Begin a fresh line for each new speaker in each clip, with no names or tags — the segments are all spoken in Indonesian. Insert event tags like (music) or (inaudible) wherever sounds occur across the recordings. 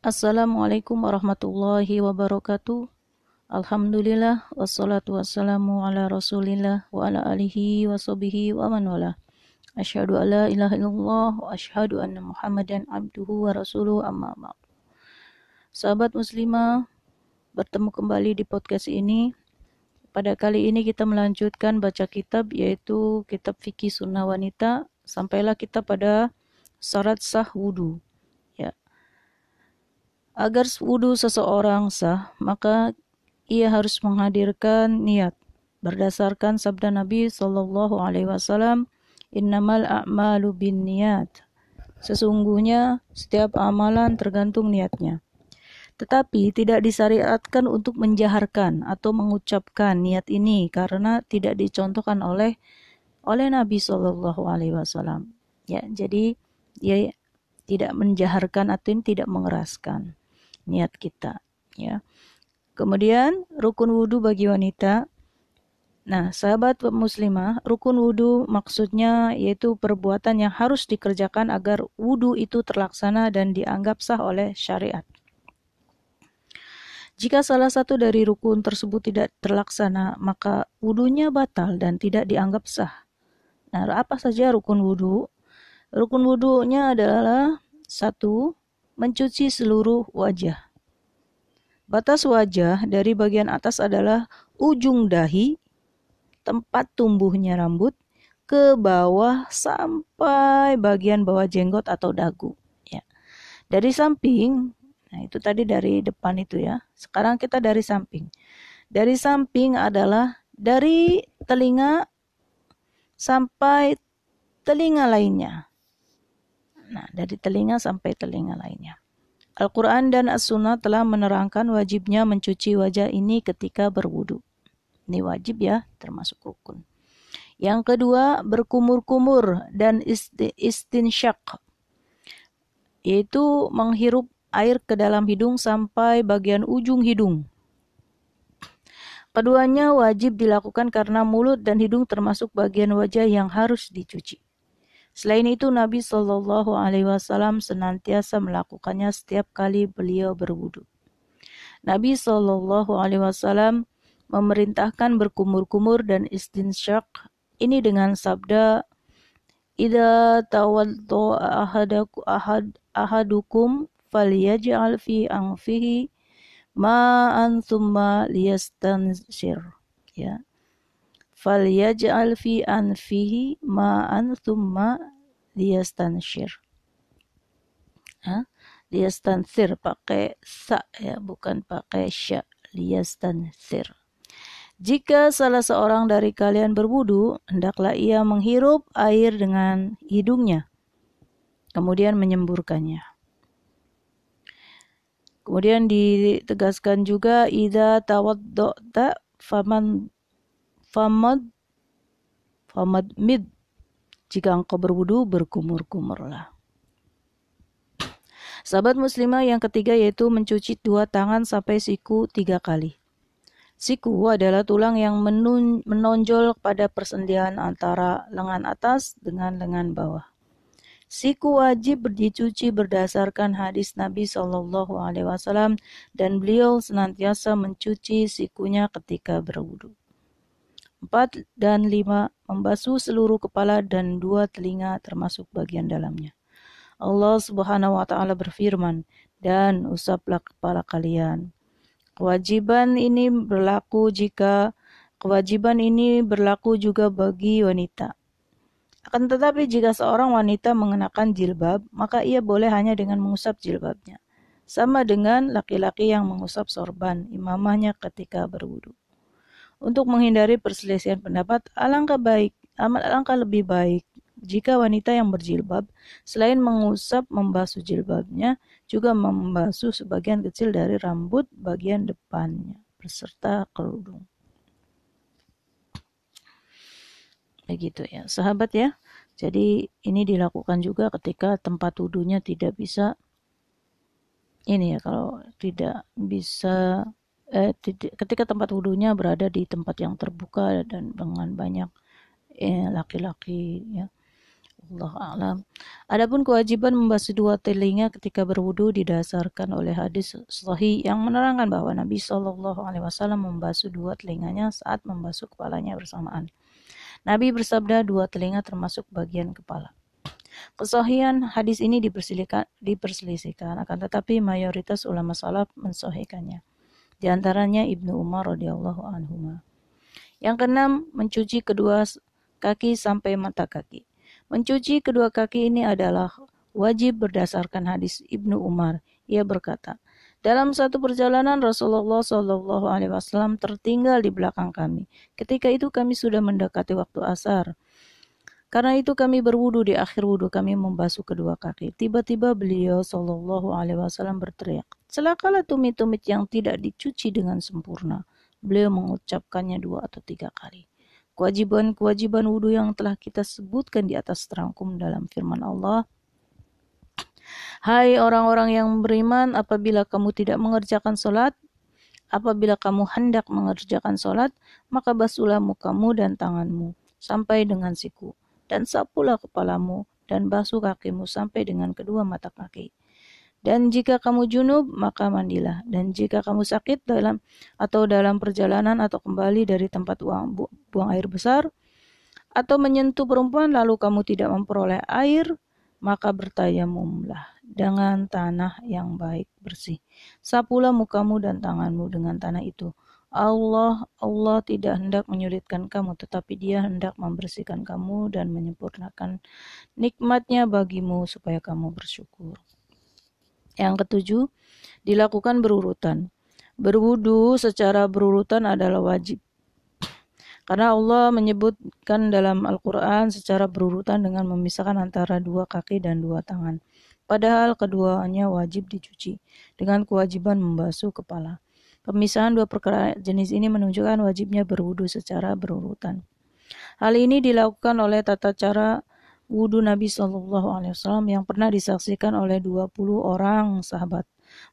Assalamualaikum warahmatullahi wabarakatuh. Alhamdulillah wassalatu wassalamu ala Rasulillah wa ala alihi wa sahbihi wa man wala. Asyhadu ilaha illallah wa asyhadu anna Muhammadan abduhu wa rasuluhu amma ba'd. Sahabat muslimah, bertemu kembali di podcast ini. Pada kali ini kita melanjutkan baca kitab yaitu kitab fikih sunnah wanita sampailah kita pada syarat sah wudu. Agar wudhu seseorang sah, maka ia harus menghadirkan niat berdasarkan sabda Nabi Shallallahu Alaihi Wasallam, Innamal a'malu bin niat. Sesungguhnya setiap amalan tergantung niatnya. Tetapi tidak disyariatkan untuk menjaharkan atau mengucapkan niat ini karena tidak dicontohkan oleh oleh Nabi Shallallahu Alaihi Wasallam. Ya, jadi dia tidak menjaharkan atau tidak mengeraskan niat kita ya. Kemudian rukun wudhu bagi wanita. Nah, sahabat muslimah, rukun wudhu maksudnya yaitu perbuatan yang harus dikerjakan agar wudhu itu terlaksana dan dianggap sah oleh syariat. Jika salah satu dari rukun tersebut tidak terlaksana, maka wudhunya batal dan tidak dianggap sah. Nah, apa saja rukun wudhu? Rukun wudhunya adalah satu, mencuci seluruh wajah. Batas wajah dari bagian atas adalah ujung dahi, tempat tumbuhnya rambut, ke bawah sampai bagian bawah jenggot atau dagu. Ya. Dari samping, nah itu tadi dari depan itu ya. Sekarang kita dari samping. Dari samping adalah dari telinga sampai telinga lainnya. Nah, dari telinga sampai telinga lainnya. Al-Quran dan As-Sunnah telah menerangkan wajibnya mencuci wajah ini ketika berwudu. Ini wajib ya, termasuk rukun. Yang kedua, berkumur-kumur dan istinsyak, yaitu menghirup air ke dalam hidung sampai bagian ujung hidung. Keduanya wajib dilakukan karena mulut dan hidung termasuk bagian wajah yang harus dicuci. Selain itu Nabi Shallallahu Alaihi Wasallam senantiasa melakukannya setiap kali beliau berwudu. Nabi Shallallahu Alaihi Wasallam memerintahkan berkumur-kumur dan istinsyak ini dengan sabda Ida tawaddo ahadaku ahad ahadukum falyaj'al fi anfihi ma'an thumma liyastansir ya falyaj'al fi anfihi ma'an thumma liyastanshir. Ha? Liyastansir pakai sa ya, bukan pakai sya. Liyastansir. Jika salah seorang dari kalian berwudu, hendaklah ia menghirup air dengan hidungnya, kemudian menyemburkannya. Kemudian ditegaskan juga idza tawaddata faman famad famad mid jika engkau berwudu berkumur-kumurlah. Sahabat muslimah yang ketiga yaitu mencuci dua tangan sampai siku tiga kali. Siku adalah tulang yang menonjol pada persendian antara lengan atas dengan lengan bawah. Siku wajib dicuci berdasarkan hadis Nabi Shallallahu Alaihi Wasallam dan beliau senantiasa mencuci sikunya ketika berwudu. 4 dan 5 membasuh seluruh kepala dan dua telinga termasuk bagian dalamnya. Allah Subhanahu wa taala berfirman, "Dan usaplah kepala kalian." Kewajiban ini berlaku jika kewajiban ini berlaku juga bagi wanita. Akan tetapi jika seorang wanita mengenakan jilbab, maka ia boleh hanya dengan mengusap jilbabnya. Sama dengan laki-laki yang mengusap sorban imamahnya ketika berwudu. Untuk menghindari perselisihan pendapat, alangkah baik, amat alangkah lebih baik jika wanita yang berjilbab selain mengusap membasuh jilbabnya juga membasuh sebagian kecil dari rambut bagian depannya beserta kerudung. Begitu ya, sahabat ya. Jadi ini dilakukan juga ketika tempat wudhunya tidak bisa ini ya kalau tidak bisa eh, ketika tempat wudhunya berada di tempat yang terbuka dan dengan banyak eh, laki-laki eh, ya Allah alam. Adapun kewajiban membasuh dua telinga ketika berwudu didasarkan oleh hadis sahih yang menerangkan bahwa Nabi Shallallahu Alaihi Wasallam membasuh dua telinganya saat membasuh kepalanya bersamaan. Nabi bersabda dua telinga termasuk bagian kepala. Kesahihan hadis ini diperselisihkan, akan tetapi mayoritas ulama salaf mensahihkannya. Di antaranya Ibnu Umar radhiyallahu anhu. Yang keenam, mencuci kedua kaki sampai mata kaki. Mencuci kedua kaki ini adalah wajib berdasarkan hadis Ibnu Umar. Ia berkata, dalam satu perjalanan Rasulullah Shallallahu Alaihi Wasallam tertinggal di belakang kami. Ketika itu kami sudah mendekati waktu asar. Karena itu kami berwudu di akhir wudu kami membasuh kedua kaki. Tiba-tiba beliau Shallallahu Alaihi Wasallam berteriak, celakalah tumit-tumit yang tidak dicuci dengan sempurna. Beliau mengucapkannya dua atau tiga kali kewajiban-kewajiban wudhu yang telah kita sebutkan di atas terangkum dalam firman Allah. Hai orang-orang yang beriman, apabila kamu tidak mengerjakan solat, apabila kamu hendak mengerjakan solat, maka basuhlah mukamu dan tanganmu sampai dengan siku, dan sapulah kepalamu dan basuh kakimu sampai dengan kedua mata kaki. Dan jika kamu junub, maka mandilah. Dan jika kamu sakit dalam atau dalam perjalanan atau kembali dari tempat buang, buang air besar, atau menyentuh perempuan lalu kamu tidak memperoleh air, maka bertayamumlah dengan tanah yang baik bersih. Sapulah mukamu dan tanganmu dengan tanah itu. Allah Allah tidak hendak menyulitkan kamu, tetapi Dia hendak membersihkan kamu dan menyempurnakan nikmatnya bagimu supaya kamu bersyukur. Yang ketujuh, dilakukan berurutan. Berwudu secara berurutan adalah wajib. Karena Allah menyebutkan dalam Al-Quran secara berurutan dengan memisahkan antara dua kaki dan dua tangan. Padahal keduanya wajib dicuci dengan kewajiban membasuh kepala. Pemisahan dua perkara jenis ini menunjukkan wajibnya berwudu secara berurutan. Hal ini dilakukan oleh tata cara wudhu Nabi Shallallahu Alaihi Wasallam yang pernah disaksikan oleh 20 orang sahabat.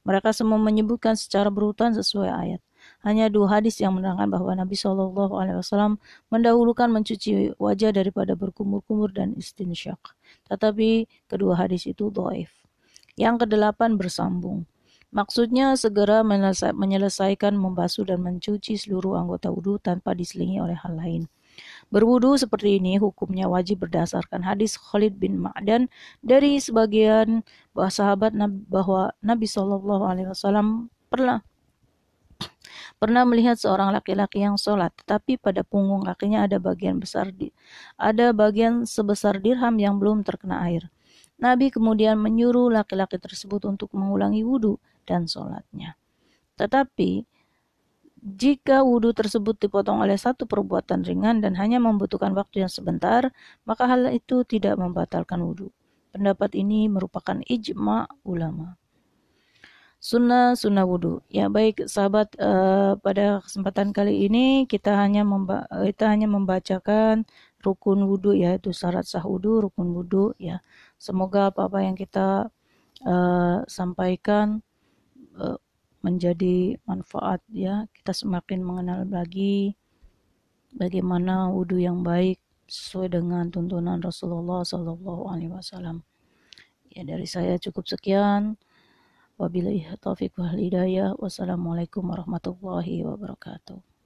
Mereka semua menyebutkan secara berurutan sesuai ayat. Hanya dua hadis yang menerangkan bahwa Nabi Shallallahu Alaihi Wasallam mendahulukan mencuci wajah daripada berkumur-kumur dan istinsyak. Tetapi kedua hadis itu doif. Yang kedelapan bersambung. Maksudnya segera menyelesaikan membasuh dan mencuci seluruh anggota wudhu tanpa diselingi oleh hal lain. Berwudu seperti ini hukumnya wajib berdasarkan hadis Khalid bin Ma'dan dari sebagian sahabat bahwa Nabi Shallallahu Alaihi Wasallam pernah (clears throat) pernah melihat seorang laki-laki yang sholat, tetapi pada punggung kakinya ada bagian besar di, ada bagian sebesar dirham yang belum terkena air. Nabi kemudian menyuruh laki-laki tersebut untuk mengulangi wudhu dan sholatnya. Tetapi jika wudhu tersebut dipotong oleh satu perbuatan ringan dan hanya membutuhkan waktu yang sebentar, maka hal itu tidak membatalkan wudhu. Pendapat ini merupakan ijma ulama. Sunnah sunnah wudhu. Ya baik sahabat uh, pada kesempatan kali ini kita hanya memba kita hanya membacakan rukun wudhu yaitu syarat sah wudhu, rukun wudhu ya. Semoga apa-apa yang kita uh, sampaikan uh, menjadi manfaat ya kita semakin mengenal lagi bagaimana wudhu yang baik sesuai dengan tuntunan Rasulullah Sallallahu Alaihi Wasallam. Ya dari saya cukup sekian. Wabillahi taufiq wal hidayah. Wassalamualaikum warahmatullahi wabarakatuh.